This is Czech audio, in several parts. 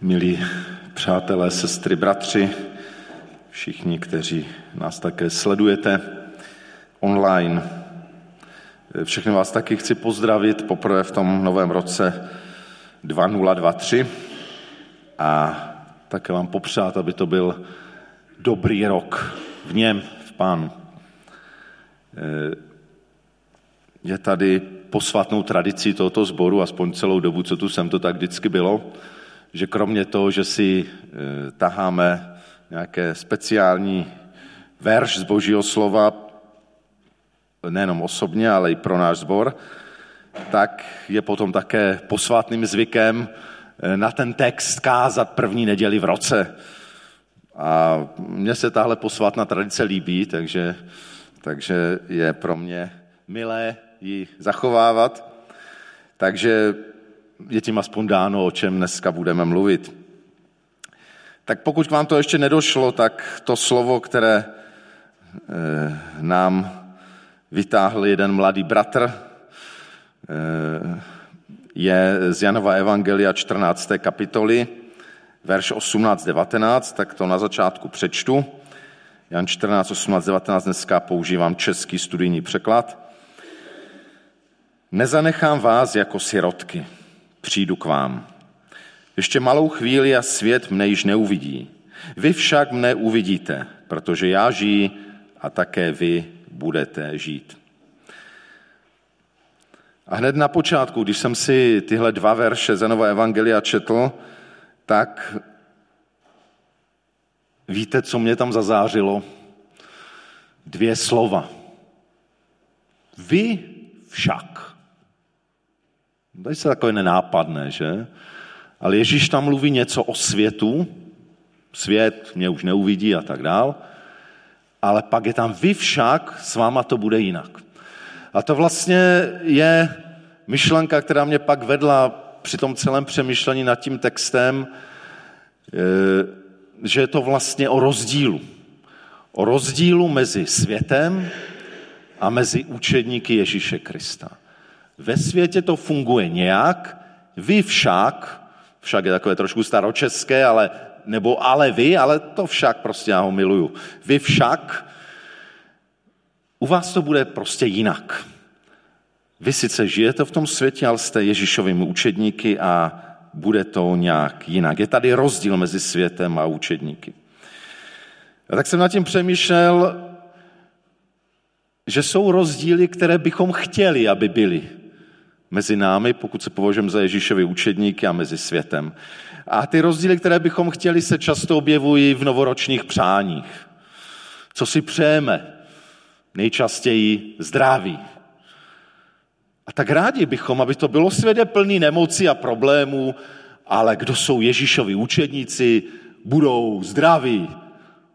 Milí přátelé, sestry, bratři, všichni, kteří nás také sledujete online, všechny vás taky chci pozdravit poprvé v tom novém roce 2023 a také vám popřát, aby to byl dobrý rok v něm, v Pánu. Je tady posvatnou tradicí tohoto sboru, aspoň celou dobu, co tu jsem, to tak vždycky bylo, že kromě toho, že si e, taháme nějaké speciální verš z Božího slova, nejenom osobně, ale i pro náš sbor, tak je potom také posvátným zvykem e, na ten text kázat první neděli v roce. A mně se tahle posvátná tradice líbí, takže, takže je pro mě milé ji zachovávat. Takže je tím aspoň dáno, o čem dneska budeme mluvit. Tak pokud k vám to ještě nedošlo, tak to slovo, které eh, nám vytáhl jeden mladý bratr, eh, je z Janova Evangelia 14. kapitoly, verš 18-19, tak to na začátku přečtu. Jan 14, 18, 19, dneska používám český studijní překlad. Nezanechám vás jako sirotky přijdu k vám. Ještě malou chvíli a svět mne již neuvidí. Vy však mne uvidíte, protože já žiji a také vy budete žít. A hned na počátku, když jsem si tyhle dva verše Zenova Evangelia četl, tak víte, co mě tam zazářilo? Dvě slova. Vy však. To je takové nenápadné, že? Ale Ježíš tam mluví něco o světu, svět mě už neuvidí a tak dál, ale pak je tam vy však, s váma to bude jinak. A to vlastně je myšlenka, která mě pak vedla při tom celém přemýšlení nad tím textem, eh, že je to vlastně o rozdílu. O rozdílu mezi světem a mezi učedníky Ježíše Krista. Ve světě to funguje nějak, vy však, však je takové trošku staročeské, ale, nebo ale vy, ale to však prostě já ho miluju. Vy však, u vás to bude prostě jinak. Vy sice žijete v tom světě, ale jste Ježíšovými učedníky a bude to nějak jinak. Je tady rozdíl mezi světem a učedníky. A tak jsem nad tím přemýšlel, že jsou rozdíly, které bychom chtěli, aby byly mezi námi, pokud se považujeme za Ježíšovi učedníky a mezi světem. A ty rozdíly, které bychom chtěli, se často objevují v novoročních přáních. Co si přejeme? Nejčastěji zdraví. A tak rádi bychom, aby to bylo světě plný nemocí a problémů, ale kdo jsou Ježíšovi učedníci, budou zdraví.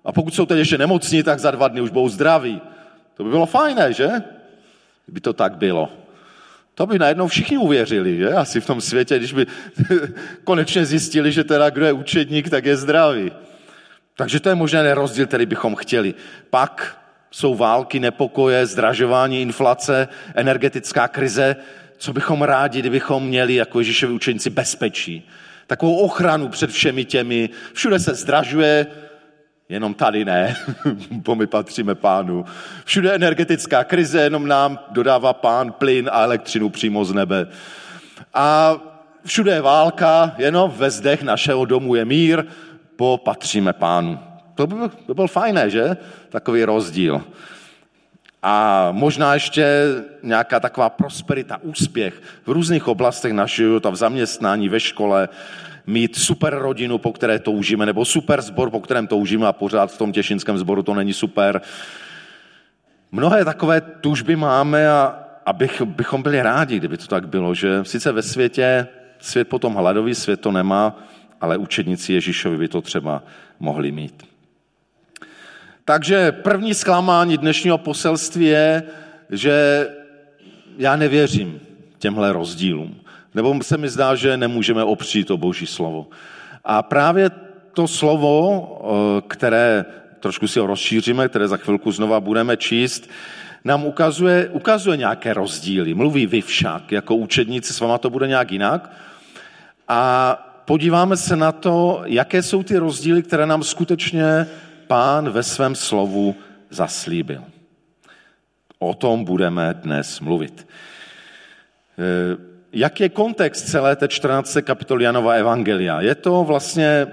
A pokud jsou teď ještě nemocní, tak za dva dny už budou zdraví. To by bylo fajné, že? Kdyby to tak bylo. To by najednou všichni uvěřili, že? Asi v tom světě, když by konečně zjistili, že teda kdo je učedník, tak je zdravý. Takže to je možná rozdíl, který bychom chtěli. Pak jsou války, nepokoje, zdražování, inflace, energetická krize. Co bychom rádi, kdybychom měli jako Ježíšovi učeníci bezpečí. Takovou ochranu před všemi těmi. Všude se zdražuje, Jenom tady ne, bo my patříme pánu. Všude energetická krize, jenom nám dodává pán plyn a elektřinu přímo z nebe. A všude je válka, jenom ve zdech našeho domu je mír, bo patříme pánu. To by, by byl fajné, že? Takový rozdíl. A možná ještě nějaká taková prosperita, úspěch v různých oblastech našeho života, v zaměstnání, ve škole, mít super rodinu, po které toužíme, nebo super zbor, po kterém toužíme a pořád v tom těšinském zboru to není super. Mnohé takové tužby máme a, a bych, bychom byli rádi, kdyby to tak bylo, že sice ve světě, svět potom hladový, svět to nemá, ale učedníci Ježíšovi by to třeba mohli mít. Takže první zklamání dnešního poselství je, že já nevěřím těmhle rozdílům. Nebo se mi zdá, že nemůžeme opřít to boží slovo. A právě to slovo, eh, které trošku si ho rozšíříme, které za chvilku znova budeme číst, nám ukazuje, ukazuje nějaké rozdíly. Mluví vy však, jako učedníci s váma to bude nějak jinak. A podíváme se na to, jaké jsou ty rozdíly, které nám skutečně pán ve svém slovu zaslíbil. O tom budeme dnes mluvit. Jak je kontext celé té 14. kapitoly Janova Evangelia? Je to vlastně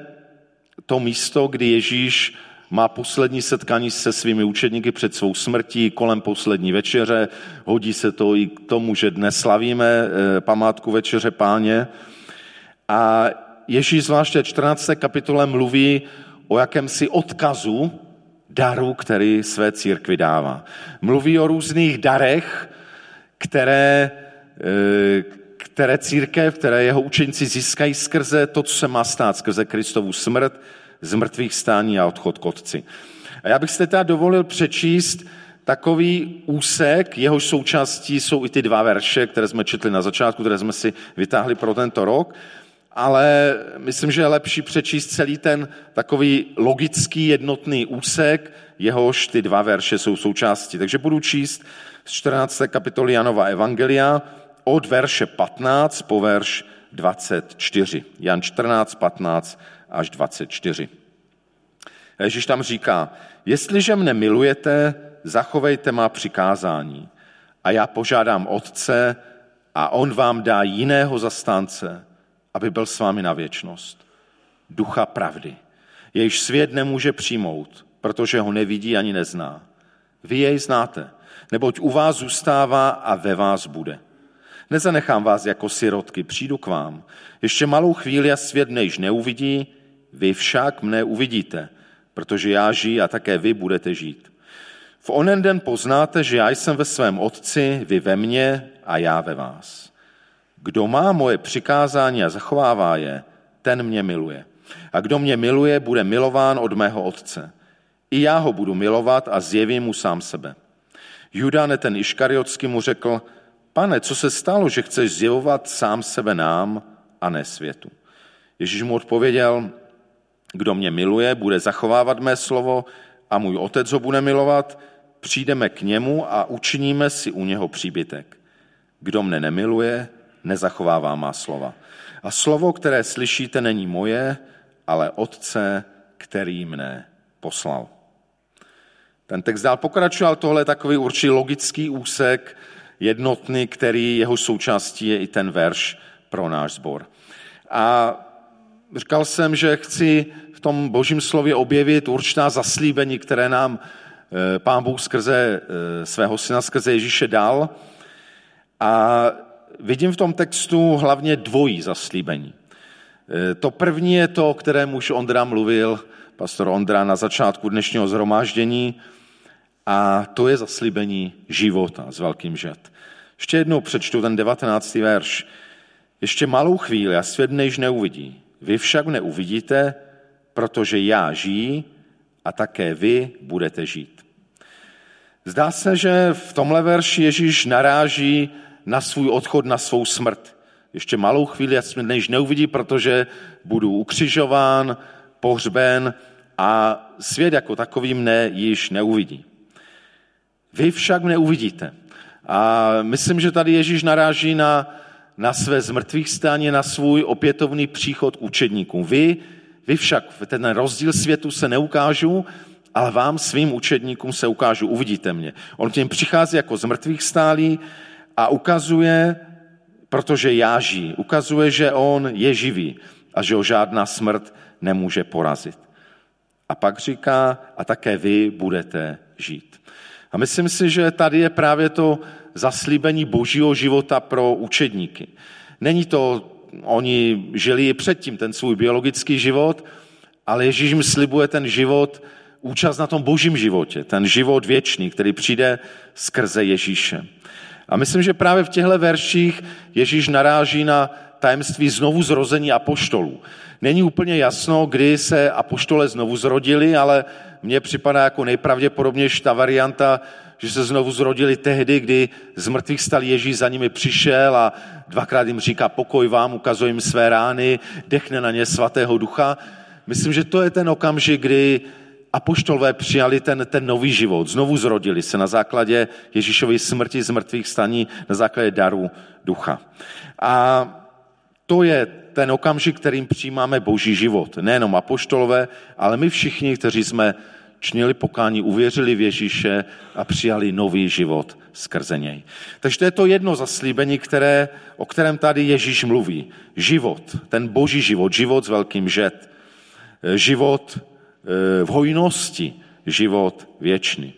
to místo, kdy Ježíš má poslední setkání se svými učedníky před svou smrtí, kolem poslední večeře. Hodí se to i k tomu, že dnes slavíme e, památku večeře páně. A Ježíš zvláště 14. kapitole mluví o jakémsi odkazu daru, který své církvi dává. Mluví o různých darech, které, eh, které církev, které jeho učeníci získají skrze to, co se má stát, skrze Kristovu smrt, z mrtvých stání a odchod k otci. A já bych si teda dovolil přečíst takový úsek, jehož součástí jsou i ty dva verše, které jsme četli na začátku, které jsme si vytáhli pro tento rok ale myslím, že je lepší přečíst celý ten takový logický jednotný úsek, jehož ty dva verše jsou součástí. Takže budu číst z 14. kapitoly Janova Evangelia od verše 15 po verš 24. Jan 14, 15 až 24. Ježíš tam říká, jestliže mne milujete, zachovejte má přikázání a já požádám Otce a on vám dá jiného zastánce, aby byl s vámi na věčnost. Ducha pravdy, jejíž svět nemůže přijmout, protože ho nevidí ani nezná. Vy jej znáte, neboť u vás zůstává a ve vás bude. Nezanechám vás jako sirotky, přijdu k vám. Ještě malou chvíli a svět mne již neuvidí, vy však mne uvidíte, protože já žiji a také vy budete žít. V onen den poznáte, že já jsem ve svém otci, vy ve mně a já ve vás. Kdo má moje přikázání a zachovává je, ten mě miluje. A kdo mě miluje, bude milován od mého otce. I já ho budu milovat a zjevím mu sám sebe. Judane ten Iškariotsky mu řekl, pane, co se stalo, že chceš zjevovat sám sebe nám a ne světu? Ježíš mu odpověděl, kdo mě miluje, bude zachovávat mé slovo a můj otec ho bude milovat, přijdeme k němu a učiníme si u něho příbytek. Kdo mne nemiluje, nezachovává má slova. A slovo, které slyšíte, není moje, ale Otce, který mne poslal. Ten text dál pokračoval, tohle je takový určitý logický úsek, jednotný, který jeho součástí je i ten verš pro náš sbor. A říkal jsem, že chci v tom božím slově objevit určitá zaslíbení, které nám eh, pán Bůh skrze eh, svého syna, skrze Ježíše dal. A vidím v tom textu hlavně dvojí zaslíbení. E, to první je to, o kterém už Ondra mluvil, pastor Ondra na začátku dnešního zhromáždění, a to je zaslíbení života s velkým žet. Ještě jednou přečtu ten 19. verš. Ještě malou chvíli a svět než neuvidí. Vy však neuvidíte, protože já žijí a také vy budete žít. Zdá se, že v tomhle verši Ježíš naráží na svůj odchod, na svou smrt. Ještě malou chvíli, já jsme než neuvidí, protože budu ukřižován, pohřben a svět jako takový mne již neuvidí. Vy však mne uvidíte. A myslím, že tady Ježíš naráží na, na své zmrtvých stání, na svůj opětovný příchod k učedníkům. Vy, vy však ten rozdíl světu se neukážu, ale vám, svým učedníkům se ukážu, uvidíte mě. On k něm přichází jako zmrtvých stálý, a ukazuje, protože já žijí, ukazuje, že on je živý a že ho žádná smrt nemůže porazit. A pak říká, a také vy budete žít. A myslím si, že tady je právě to zaslíbení božího života pro učedníky. Není to, oni žili i předtím ten svůj biologický život, ale Ježíš jim slibuje ten život, účast na tom božím životě, ten život věčný, který přijde skrze Ježíše. A myslím, že právě v těchto verších Ježíš naráží na tajemství znovu zrození apoštolů. Není úplně jasno, kdy se apoštole znovu zrodili, ale mně připadá jako nejpravděpodobnější ta varianta, že se znovu zrodili tehdy, kdy z mrtvých stal Ježíš za nimi přišel a dvakrát jim říká pokoj vám, ukazuje jim své rány, dechne na ně svatého ducha. Myslím, že to je ten okamžik, kdy apoštolové přijali ten, ten nový život, znovu zrodili se na základě Ježíšovy smrti z mrtvých staní, na základě daru ducha. A to je ten okamžik, kterým přijímáme boží život. Nejenom apoštolové, ale my všichni, kteří jsme čnili pokání, uvěřili v Ježíše a přijali nový život skrze něj. Takže to je to jedno zaslíbení, které, o kterém tady Ježíš mluví. Život, ten boží život, život s velkým žet, život eh, v hojnosti, život věčný.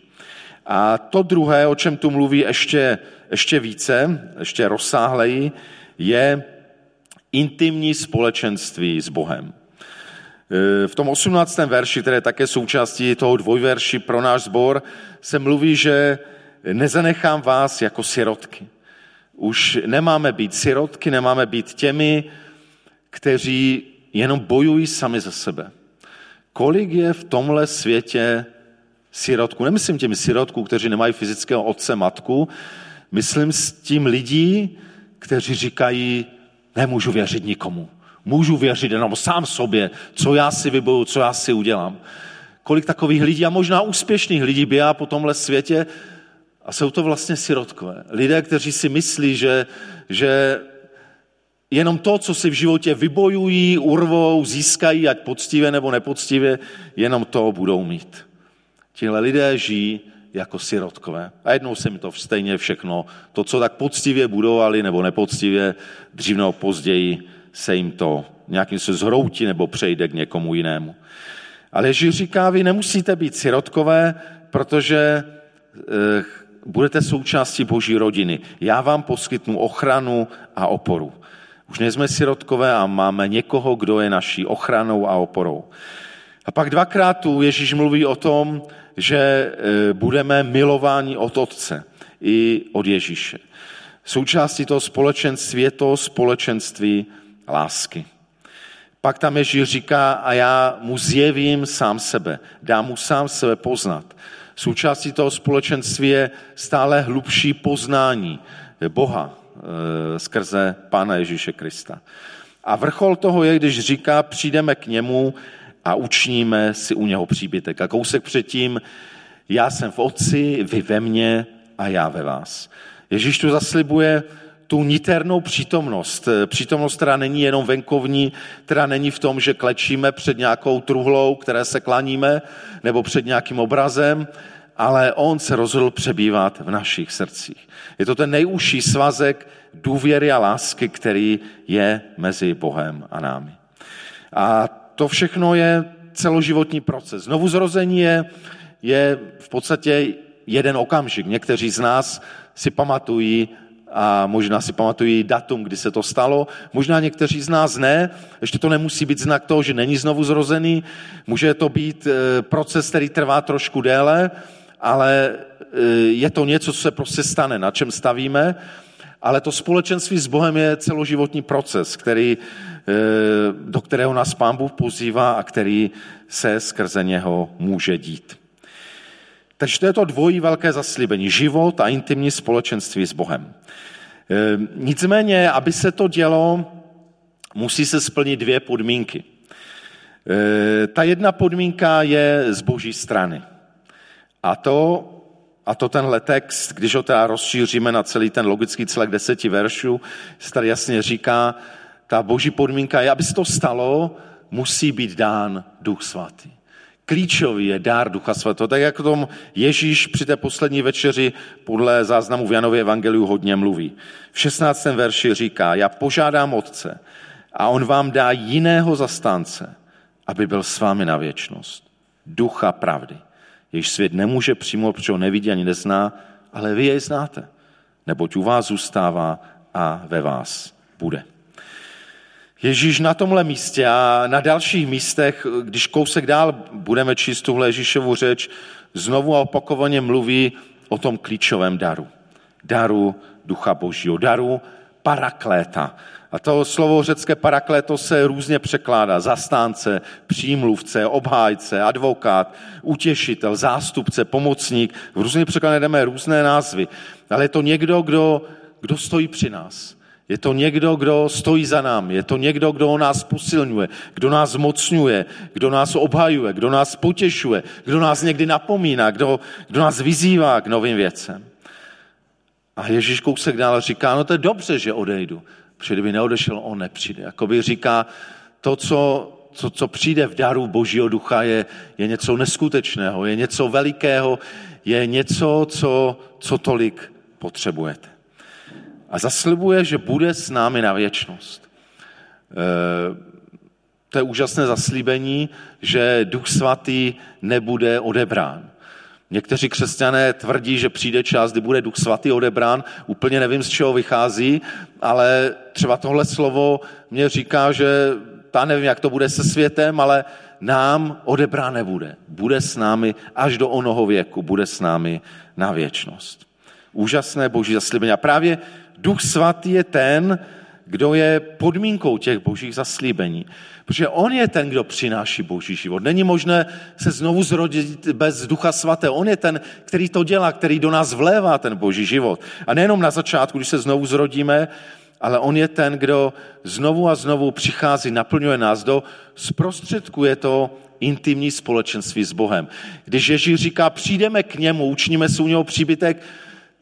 A to druhé, o čem tu mluví ještě, ještě více, ještě rozsáhleji, je intimní společenství s Bohem. E, v tom 18. verši, které je také součástí toho dvojverši pro náš sbor, se mluví, že nezanechám vás jako sirotky. Už nemáme být sirotky, nemáme být těmi, kteří jenom bojují sami za sebe. Kolik je v tomhle světě sirotku? Nemyslím těmi sirotků, kteří nemají fyzického otce, matku, myslím s tím lidí, kteří říkají, nemůžu věřit nikomu. Můžu věřit jenom sám sobě, co já si vyboju, co já si udělám. Kolik takových lidí a možná úspěšných lidí běhá po tomhle světě a jsou to vlastně sirotkové. Lidé, kteří si myslí, že, že jenom to, co si v životě vybojují, urvou, získají, ať poctivě nebo nepoctivě, jenom to budou mít. Tihle lidé žijí jako sirotkové. A jednou se mi to stejně všechno, to, co tak poctivě budovali nebo nepoctivě, dřív nebo později se jim to nějakým se zhroutí nebo přejde k někomu jinému. Ale Ježíš říká, vy nemusíte být sirotkové, protože eh, budete součástí boží rodiny. Já vám poskytnu ochranu a oporu. Už nejsme sirotkové a máme někoho, kdo je naší ochranou a oporou. A pak dvakrát tu Ježíš mluví o tom, že e, budeme milováni od Otce i od Ježíše. Součástí toho společenství je to společenství lásky. Pak tam Ježíš říká, a já mu zjevím sám sebe, dám mu sám sebe poznat. Součástí toho společenství je stále hlubší poznání Boha e, skrze Pána Ježíše Krista. A vrchol toho je, když říká, přijdeme k němu a učiníme si u něho příbytek. A kousek předtím, já jsem v Otci, vy ve mně a já ve vás. Ježíš tu zaslibuje tu niternou přítomnost. Přítomnost, která není jenom venkovní, která není v tom, že klečíme před nějakou truhlou, které se klaníme, nebo před nějakým obrazem, ale on se rozhodl přebývat v našich srdcích. Je to ten nejúžší svazek důvěry a lásky, který je mezi Bohem a námi. A to všechno je celoživotní proces. Znovu zrození je, je v podstatě jeden okamžik. Někteří z nás si pamatují a možná si pamatují datum, kdy se to stalo. Možná někteří z nás ne. Ještě to nemusí být znak toho, že není znovu zrozený. Může to být eh, proces, který trvá trošku déle, ale eh, je to něco, co se prostě stane, na čem stavíme. Ale to společenství s Bohem je celoživotní proces, který do kterého nás Pán Bůh pozývá a který se skrze něho může dít. Takže to je to dvojí velké zaslíbení. Život a intimní společenství s Bohem. Eh, nicméně, aby se to dělo, musí se splnit dvě podmínky. Eh, ta jedna podmínka je z boží strany. A to, a to tenhle text, když ho teda rozšíříme na celý ten logický celek deseti veršů, se tady jasně říká, ta boží podmínka je, aby se to stalo, musí být dán Duch Svatý. Klíčový je dár Ducha Svatého. Tak jak o tom Ježíš při té poslední večeři podle záznamu v Janově evangeliu hodně mluví. V 16. verši říká, já požádám Otce a on vám dá jiného zastánce, aby byl s vámi na věčnost. Ducha pravdy. Jejíž svět nemůže přijmout, protože ho nevidí ani nezná, ale vy jej znáte, neboť u vás zůstává a ve vás bude. Ježíš na tomhle místě a na dalších místech, když kousek dál budeme číst tuhle Ježíšovu řeč, znovu a opakovaně mluví o tom klíčovém daru. Daru Ducha Božího, daru parakléta. A to slovo řecké parakléto se různě překládá. Zastánce, přímluvce, obhájce, advokát, utěšitel, zástupce, pomocník. V různých překladech jdeme různé názvy. Ale je to někdo, kdo, kdo stojí při nás je to někdo, kdo stojí za námi. Je to někdo, kdo nás posilňuje, kdo nás zmocňuje, kdo nás obhajuje, kdo nás potěšuje, kdo nás někdy napomíná, kdo, kdo nás vyzývá k novým věcem. A Ježíš kousek dál říká, no to je dobře, že odejdu, protože kdyby neodešel, on nepřijde. Jakoby říká, to, co, co, co přijde v daru Božího ducha, je, je něco neskutečného, je něco velikého, je něco, co, co tolik potřebujete. A zaslibuje, že bude s námi na věčnost. E, to je úžasné zaslíbení, že Duch Svatý nebude odebrán. Někteří křesťané tvrdí, že přijde čas, kdy bude Duch Svatý odebrán. Úplně nevím, z čeho vychází, ale třeba tohle slovo mě říká, že já nevím, jak to bude se světem, ale nám odebrán nebude. Bude s námi až do onoho věku, bude s námi na věčnost. Úžasné boží zaslíbení. A právě Duch Svatý je ten, kdo je podmínkou těch božích zaslíbení. Protože on je ten, kdo přináší boží život. Není možné se znovu zrodit bez ducha svaté. On je ten, který to dělá, který do nás vlévá ten boží život. A nejenom na začátku, když se znovu zrodíme, ale on je ten, kdo znovu a znovu přichází, naplňuje nás do, zprostředkuje to intimní společenství s Bohem. Když Ježíš říká, přijdeme k němu, učiníme si u něho příbytek,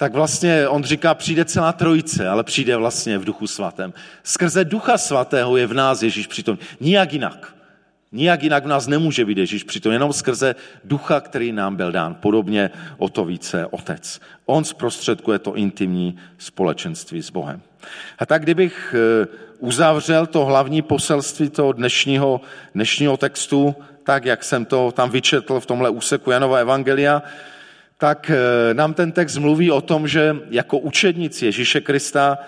tak vlastně on říká, přijde celá trojice, ale přijde vlastně v duchu svatém. Skrze ducha svatého je v nás Ježíš přitom. Nijak jinak. Nijak jinak v nás nemůže být Ježíš přitom, jenom skrze ducha, který nám byl dán. Podobně o to více otec. On zprostředkuje to intimní společenství s Bohem. A tak kdybych eh, uzavřel to hlavní poselství toho dnešního, dnešního textu, tak jak jsem to tam vyčetl v tomhle úseku Janova Evangelia, tak eh, nám ten text mluví o tom, že jako učedníci Ježíše Krista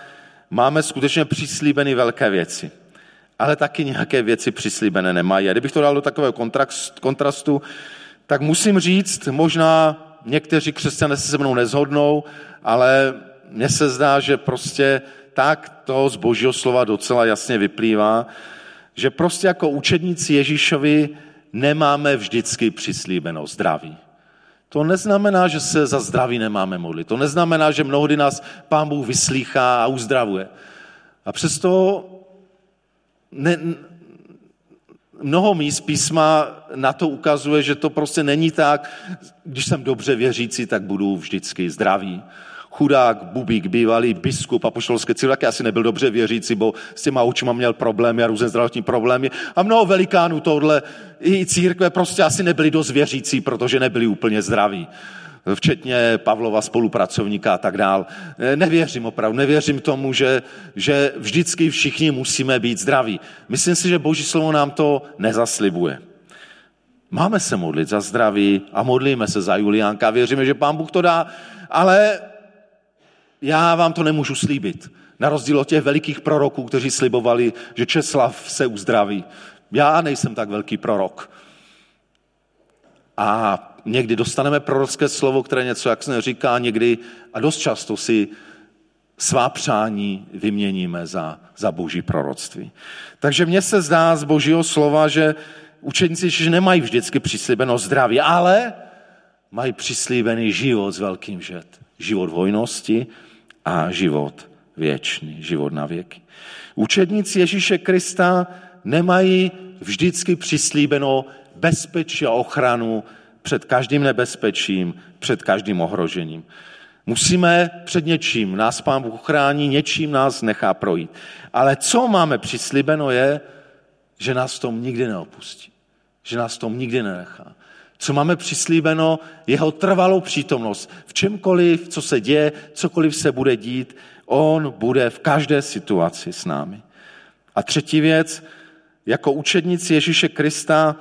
máme skutečně přislíbeny velké věci, ale taky nějaké věci přislíbené nemají. A kdybych to dal do takového kontrastu, tak musím říct, možná někteří křesťané se se mnou nezhodnou, ale mně se zdá, že prostě tak to z božího slova docela jasně vyplývá, že prostě jako učedníci Ježíšovi nemáme vždycky přislíbeno zdraví. To neznamená, že se za zdraví nemáme modlit. To neznamená, že mnohdy nás Pán Bůh vyslýchá a uzdravuje. A přesto ne, mnoho míst písma na to ukazuje, že to prostě není tak, když jsem dobře věřící, tak budu vždycky zdravý chudák Bubík, bývalý biskup apoštolské církve, taky asi nebyl dobře věřící, bo s těma očima měl problémy a různé zdravotní problémy. A mnoho velikánů tohle i církve prostě asi nebyli dost věřící, protože nebyli úplně zdraví včetně Pavlova spolupracovníka a tak dál. Nevěřím opravdu, nevěřím tomu, že, že vždycky všichni musíme být zdraví. Myslím si, že Boží slovo nám to nezaslibuje. Máme se modlit za zdraví a modlíme se za Juliánka. Věříme, že Pán Bůh to dá, ale já vám to nemůžu slíbit. Na rozdíl od těch velikých proroků, kteří slibovali, že Česlav se uzdraví. Já nejsem tak velký prorok. A někdy dostaneme prorocké slovo, které něco jak se říká, někdy a dost často si svá přání vyměníme za, za boží proroctví. Takže mně se zdá z božího slova, že učeníci že nemají vždycky přislíbeno zdraví, ale mají přislíbený život s velkým žet. Život hojnosti, a život věčný, život na věky. Učedníci Ježíše Krista nemají vždycky přislíbeno bezpečí a ochranu před každým nebezpečím, před každým ohrožením. Musíme před něčím, nás Pán Bůh chrání, něčím nás nechá projít. Ale co máme přislíbeno je, že nás tom nikdy neopustí. Že nás tom nikdy nenechá co máme přislíbeno, jeho trvalou přítomnost. V čemkoliv, co se děje, cokoliv se bude dít, on bude v každé situaci s námi. A třetí věc, jako učedníci Ježíše Krista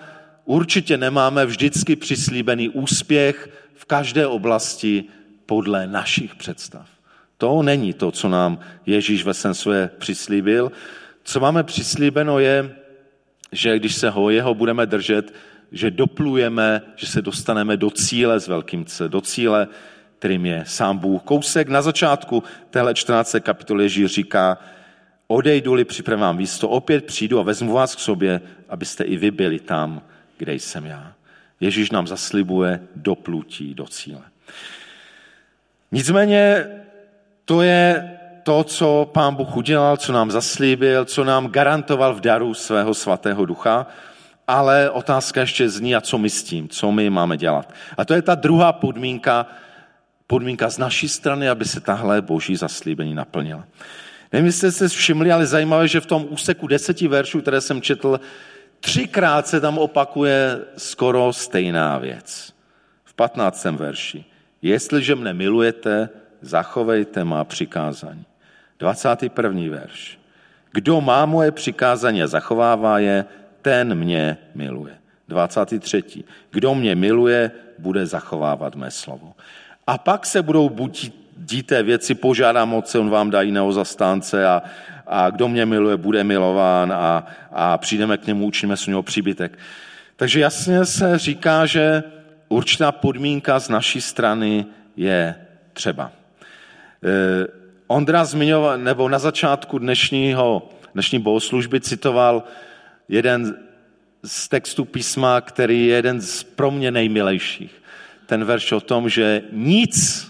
určitě nemáme vždycky přislíbený úspěch v každé oblasti podle našich představ. To není to, co nám Ježíš ve své přislíbil. Co máme přislíbeno je, že když se ho jeho budeme držet, že doplujeme, že se dostaneme do cíle s velkým C, do cíle, kterým je sám Bůh. Kousek na začátku téhle 14. kapitoly Ježíš říká, odejdu-li, připravím vám místo, opět přijdu a vezmu vás k sobě, abyste i vy byli tam, kde jsem já. Ježíš nám zaslibuje doplutí do cíle. Nicméně to je to, co pán Bůh udělal, co nám zaslíbil, co nám garantoval v daru svého svatého ducha ale otázka ještě zní, a co my s tím, co my máme dělat. A to je ta druhá podmínka podmínka z naší strany, aby se tahle boží zaslíbení naplnila. Nevím, jestli jste se všimli, ale zajímavé, že v tom úseku deseti veršů, které jsem četl, třikrát se tam opakuje skoro stejná věc. V 15. verši. Jestliže mne milujete, zachovejte má přikázání. 21. verš. Kdo má moje přikázání a zachovává je, ten mě miluje. 23. Kdo mě miluje, bude zachovávat mé slovo. A pak se budou buď díté věci, požádám moc, on vám dá jiného zastánce a, a kdo mě miluje, bude milován a, a přijdeme k němu, učíme s něho příbytek. Takže jasně se říká, že určitá podmínka z naší strany je třeba. Eh, Ondra zmiňoval, nebo na začátku dnešního, dnešní bohoslužby citoval jeden z textů písma, který je jeden z pro mě nejmilejších. Ten verš o tom, že nic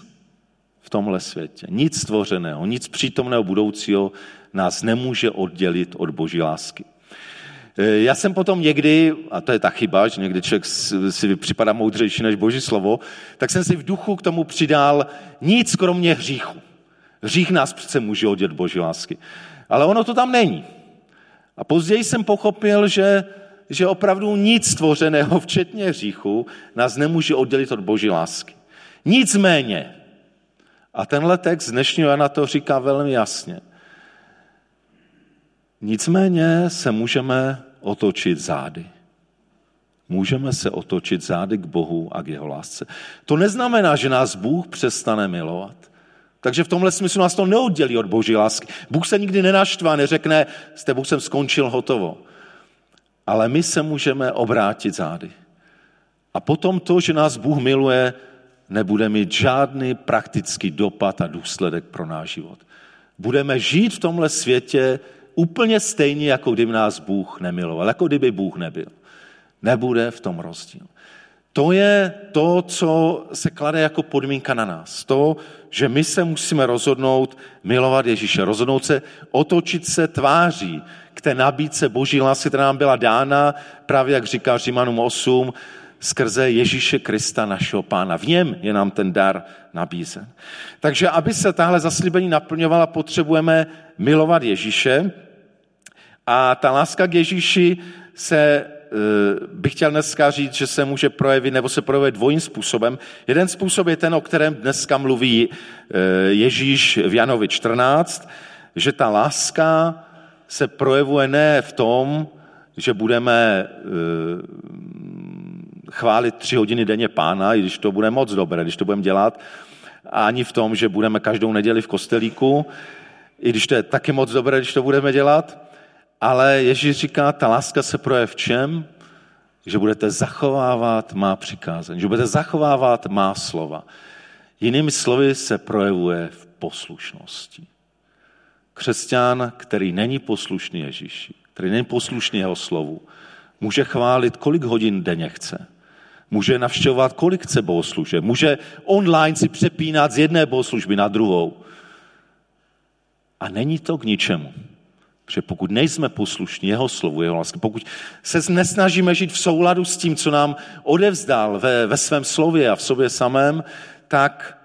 v tomhle světě, nic stvořeného, nic přítomného budoucího nás nemůže oddělit od boží lásky. Eh, já jsem potom někdy, a to je ta chyba, že někdy člověk si připadá moudřejší než boží slovo, tak jsem si v duchu k tomu přidal nic kromě hříchu. Hřích nás přece může oddělit boží lásky. Ale ono to tam není. A později jsem pochopil, že, že opravdu nic stvořeného, včetně hříchu, nás nemůže oddělit od boží lásky. Nicméně, a tenhle text dnešního Jana to říká velmi jasně, nicméně se můžeme otočit zády. Můžeme se otočit zády k Bohu a k jeho lásce. To neznamená, že nás Bůh přestane milovat. Takže v tomhle smyslu nás to neoddělí od boží lásky. Bůh se nikdy nenaštvá, neřekne, s tebou jsem skončil, hotovo. Ale my se můžeme obrátit zády. A potom to, že nás Bůh miluje, nebude mít žádný praktický dopad a důsledek pro náš život. Budeme žít v tomhle světě úplně stejně, jako kdyby nás Bůh nemiloval, jako kdyby Bůh nebyl. Nebude v tom rozdíl. To je to, co se klade jako podmínka na nás. To, že my se musíme rozhodnout milovat Ježíše, rozhodnout se otočit se tváří k té nabídce boží lásky, která nám byla dána, právě jak říká Římanům 8, skrze Ježíše Krista, našeho pána. V něm je nám ten dar nabízen. Takže aby se tahle zaslíbení naplňovala, potřebujeme milovat Ježíše a ta láska k Ježíši se bych chtěl dneska říct, že se může projevit nebo se projevuje dvojím způsobem. Jeden způsob je ten, o kterém dneska mluví eh, Ježíš v Janovi 14, že ta láska se projevuje ne v tom, že budeme eh, chválit tři hodiny denně pána, i když to bude moc dobré, když to budeme dělat, ani v tom, že budeme každou neděli v kostelíku, i když to je taky moc dobré, když to budeme dělat, ale Ježíš říká, ta láska se projeví v čem? Že budete zachovávat má přikázání, že budete zachovávat má slova. Jinými slovy se projevuje v poslušnosti. Křesťan, který není poslušný Ježíši, který není poslušný jeho slovu, může chválit, kolik hodin denně chce. Může navštěvovat, kolik chce bohoslužeb. Může online si přepínat z jedné bohoslužby na druhou. A není to k ničemu. Že pokud nejsme poslušní jeho slovu, jeho lásky, pokud se nesnažíme žít v souladu s tím, co nám odevzdal ve, ve svém slově a v sobě samém, tak,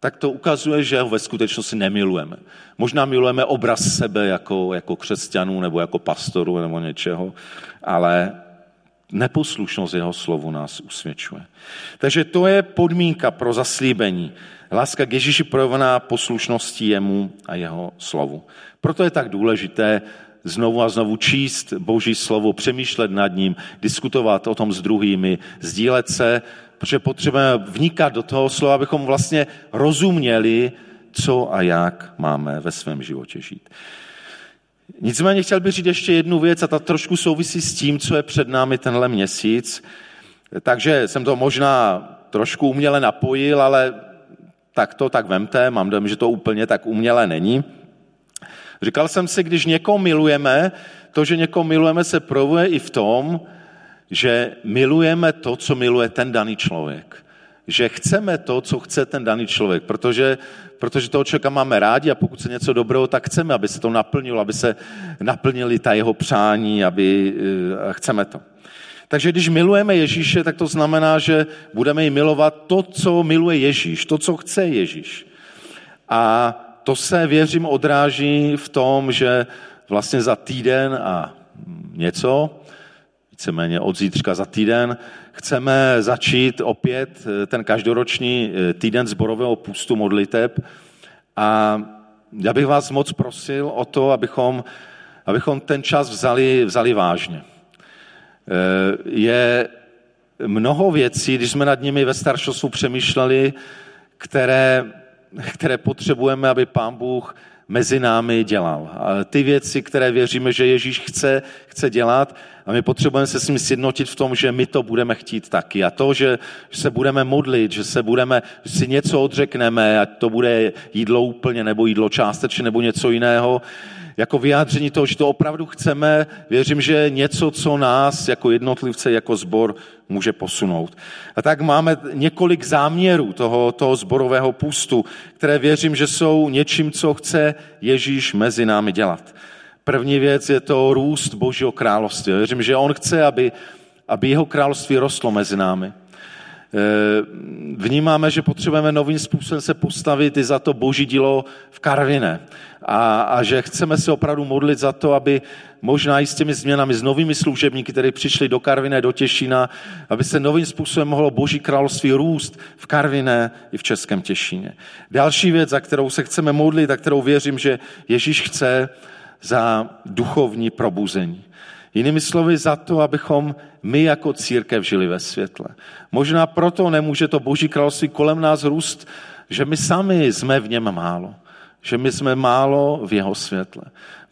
tak to ukazuje, že ho ve skutečnosti nemilujeme. Možná milujeme obraz sebe jako, jako křesťanů nebo jako pastorů nebo něčeho, ale neposlušnost jeho slovu nás usvědčuje. Takže to je podmínka pro zaslíbení. Láska k Ježíši projevená poslušností jemu a jeho slovu. Proto je tak důležité znovu a znovu číst Boží slovo, přemýšlet nad ním, diskutovat o tom s druhými, sdílet se, protože potřebujeme vnikat do toho slova, abychom vlastně rozuměli, co a jak máme ve svém životě žít. Nicméně chtěl bych říct ještě jednu věc a ta trošku souvisí s tím, co je před námi tenhle měsíc. Takže jsem to možná trošku uměle napojil, ale tak to tak vemte, mám dojem, že to úplně tak uměle není. Říkal jsem si, když někoho milujeme, to, že někoho milujeme, se projevuje i v tom, že milujeme to, co miluje ten daný člověk. Že chceme to, co chce ten daný člověk, protože, protože toho člověka máme rádi a pokud se něco dobrého, tak chceme, aby se to naplnilo, aby se naplnili ta jeho přání, aby uh, chceme to. Takže když milujeme Ježíše, tak to znamená, že budeme ji milovat to, co miluje Ježíš, to, co chce Ježíš. A to se, věřím, odráží v tom, že vlastně za týden a něco, víceméně od zítřka za týden, chceme začít opět ten každoroční týden zborového půstu modliteb a já bych vás moc prosil o to, abychom, abychom ten čas vzali, vzali vážně. Eh, je mnoho věcí, když jsme nad nimi ve staršosu přemýšleli, které, které potřebujeme, aby Pán Bůh mezi námi dělal. A ty věci, které věříme, že Ježíš chce, chce dělat, a my potřebujeme se s ním sjednotit v tom, že my to budeme chtít taky. A to, že se budeme modlit, že se budeme, že si něco odřekneme, ať to bude jídlo úplně, nebo jídlo částečně, nebo něco jiného, jako vyjádření toho, že to opravdu chceme, věřím, že něco, co nás jako jednotlivce, jako zbor může posunout. A tak máme několik záměrů toho, toho zborového půstu, které věřím, že jsou něčím, co chce Ježíš mezi námi dělat. První věc je to růst Božího království. Věřím, že on chce, aby, aby jeho království rostlo mezi námi. Eh, vnímáme, že potřebujeme novým způsobem se postavit i za to boží dílo v Karvine. A, a že chceme se opravdu modlit za to, aby možná i s těmi změnami, s novými služebníky, které přišli do Karviné, do Těšína, aby se novým způsobem mohlo boží království růst v Karviné i v Českém Těšíně. Další věc, za kterou se chceme modlit a kterou věřím, že Ježíš chce, za duchovní probuzení. Jinými slovy za to, abychom my jako církev žili ve světle. Možná proto nemůže to Boží království kolem nás růst, že my sami jsme v něm málo. Že my jsme málo v jeho světle.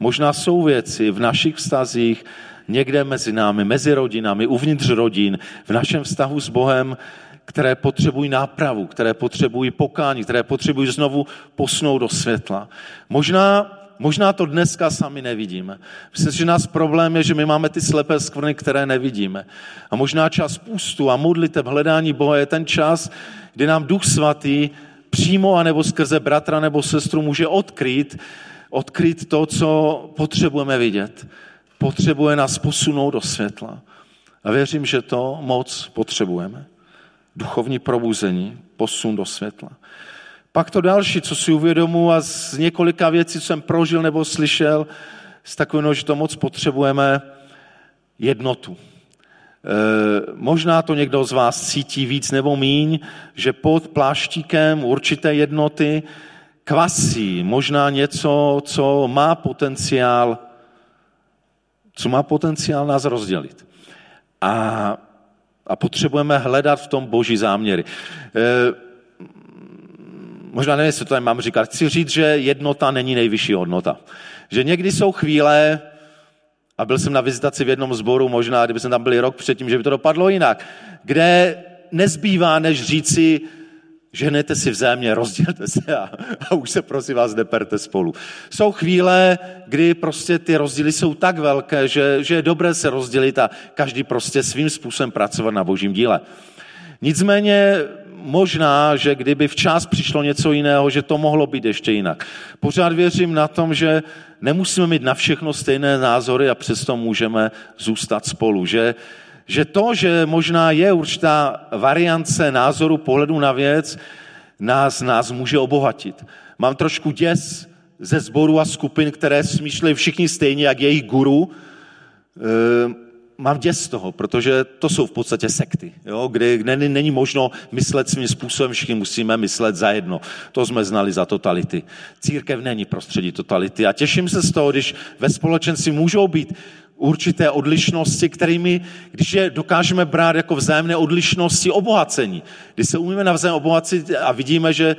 Možná jsou věci v našich vztazích, někde mezi námi, mezi rodinami, uvnitř rodin, v našem vztahu s Bohem, které potřebují nápravu, které potřebují pokání, které potřebují znovu posnout do světla. Možná Možná to dneska sami nevidíme. Myslím, že nás problém je, že my máme ty slepé skvrny, které nevidíme. A možná čas půstu a modliteb, hledání Boha je ten čas, kdy nám Duch Svatý přímo anebo skrze bratra nebo sestru může odkryt, odkryt to, co potřebujeme vidět. Potřebuje nás posunout do světla. A věřím, že to moc potřebujeme. Duchovní probuzení, posun do světla. Pak to další, co si uvědomu a z několika věcí, co jsem prožil nebo slyšel, z takového, že to moc potřebujeme, jednotu. E, možná to někdo z vás cítí víc nebo míň, že pod pláštíkem určité jednoty kvasí možná něco, co má potenciál, co má potenciál nás rozdělit. A, a potřebujeme hledat v tom boží záměry. E, možná nevím, jestli to tady mám říkat, chci říct, že jednota není nejvyšší hodnota. Že někdy jsou chvíle, a byl jsem na vizitaci v jednom sboru, možná, kdyby jsem tam byl rok předtím, že by to dopadlo jinak, kde nezbývá, než říci, ženete si vzájemně, rozdělte se a, a už se prosím vás neperte spolu. Jsou chvíle, kdy prostě ty rozdíly jsou tak velké, že, že je dobré se rozdělit a každý prostě svým způsobem pracovat na božím díle. Nicméně možná, že kdyby včas přišlo něco jiného, že to mohlo být ještě jinak. Pořád věřím na tom, že nemusíme mít na všechno stejné názory a přesto můžeme zůstat spolu. Že, že to, že možná je určitá variance názoru, pohledu na věc, nás, nás může obohatit. Mám trošku děs ze sboru a skupin, které smýšlejí všichni stejně, jak jejich guru. Ehm, mám děs z toho, protože to jsou v podstatě sekty, jo, kde, kde není možno myslet svým způsobem, všichni musíme myslet za jedno. To jsme znali za totality. Církev není prostředí totality a těším se z toho, když ve společenství můžou být určité odlišnosti, kterými, když je dokážeme brát jako vzájemné odlišnosti, obohacení. Když se umíme navzájem obohacit a vidíme, že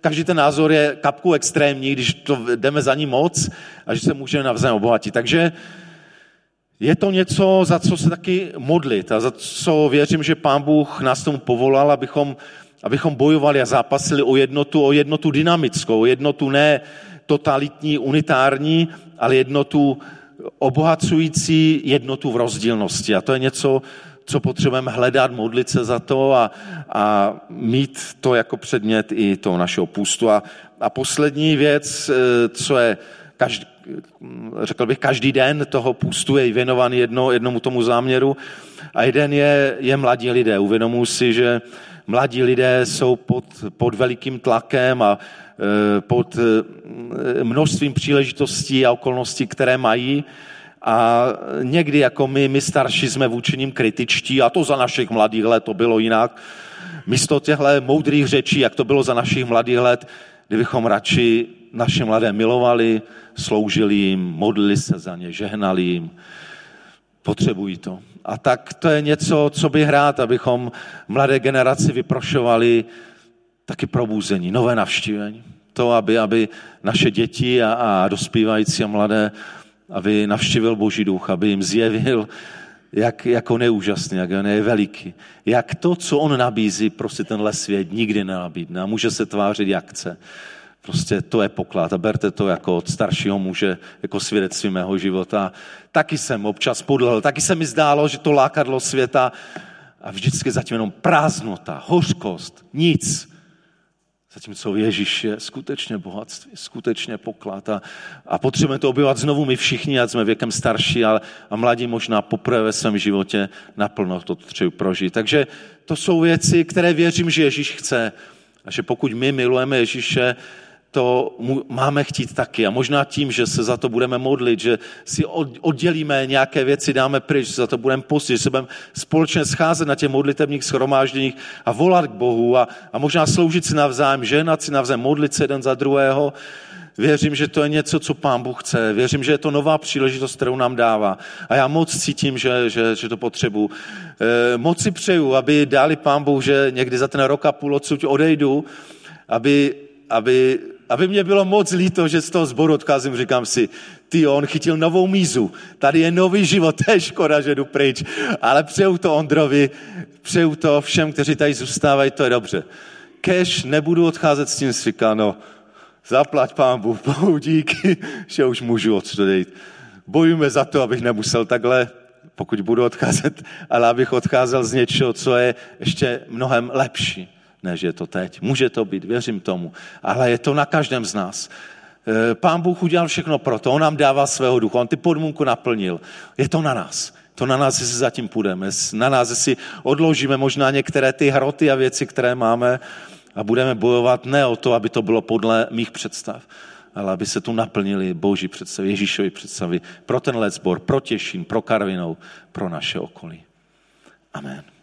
každý ten názor je kapku extrémní, když to jdeme za ní moc a že se můžeme navzájem obohatit. Takže je to něco, za co se taky modlit a za co věřím, že Pán Bůh nás tomu povolal, abychom, abychom bojovali a zápasili o jednotu, o jednotu dynamickou, o jednotu ne totalitní, unitární, ale jednotu obohacující, jednotu v rozdílnosti. A to je něco, co potřebujeme hledat, modlit se za to a, a mít to jako předmět i toho našeho půstu. A, a poslední věc, eh, co je každý, řekl bych, každý den toho půstu je věnovaný jedno, jednomu tomu záměru. A jeden je, je mladí lidé. Uvědomuji si, že mladí lidé jsou pod, pod velikým tlakem a e, pod e, množstvím příležitostí a okolností, které mají. A někdy jako my, my starší jsme vůči ním kritičtí a to za našich mladých let to bylo jinak. Místo těchto moudrých řečí, jak to bylo za našich mladých let, kdybychom radši naše mladé milovali, sloužili jim, modlili se za ně, žehnali jim. Potřebují to. A tak to je něco, co bych rád, abychom mladé generaci vyprošovali taky probuzení, nové navštívení. To, aby, aby naše děti a, a dospívající a mladé, aby navštívil Boží duch, aby jim zjevil, jak, jak on je úžasný, jak on je veliký. Jak to, co on nabízí, prostě tenhle svět nikdy nenabídne a může se tvářit, jak chce. Prostě to je poklad a berte to jako od staršího muže, jako svědectví mého života. Taky jsem občas podlehl, taky se mi zdálo, že to lákadlo světa a vždycky zatím jenom prázdnota, hořkost, nic. Zatímco Ježíš je skutečně bohatství, skutečně poklad. A, a potřebujeme to objevovat znovu my všichni, ať jsme věkem starší a, a mladí možná poprvé ve svém životě naplno to třeba prožít. Takže to jsou věci, které věřím, že Ježíš chce. A že pokud my milujeme Ježíše, to máme chtít taky. A možná tím, že se za to budeme modlit, že si oddělíme nějaké věci, dáme pryč, že za to budeme postit, že se budeme společně scházet na těch modlitebních schromážděních a volat k Bohu a, a možná sloužit si navzájem, ženat si navzájem, modlit se jeden za druhého. Věřím, že to je něco, co Pán Bůh chce. Věřím, že je to nová příležitost, kterou nám dává. A já moc cítím, že, že, že to potřebuji. E, moc si přeju, aby dali Pán Bůh, že někdy za ten rok a půl odsud odejdu, aby, aby aby mě bylo moc líto, že z toho zboru odcházím, říkám si, ty on chytil novou mízu, tady je nový život, to je škoda, že jdu pryč, ale přeju to Ondrovi, přeju to všem, kteří tady zůstávají, to je dobře. Kež nebudu odcházet s tím říká, no, zaplať pán Bůh, bohu díky, že už můžu odstudit. Bojujeme za to, abych nemusel takhle, pokud budu odcházet, ale abych odcházel z něčeho, co je ještě mnohem lepší než je to teď. Může to být, věřím tomu, ale je to na každém z nás. E, Pán Bůh udělal všechno pro to, on nám dává svého ducha, on ty podmínku naplnil. Je to na nás. To na nás, jestli zatím půjdeme. Na nás, jestli odložíme možná některé ty hroty a věci, které máme a budeme bojovat ne o to, aby to bylo podle mých představ, ale aby se tu naplnili Boží představy, Ježíšovi představy pro ten sbor, pro Těšín, pro Karvinou, pro naše okolí. Amen.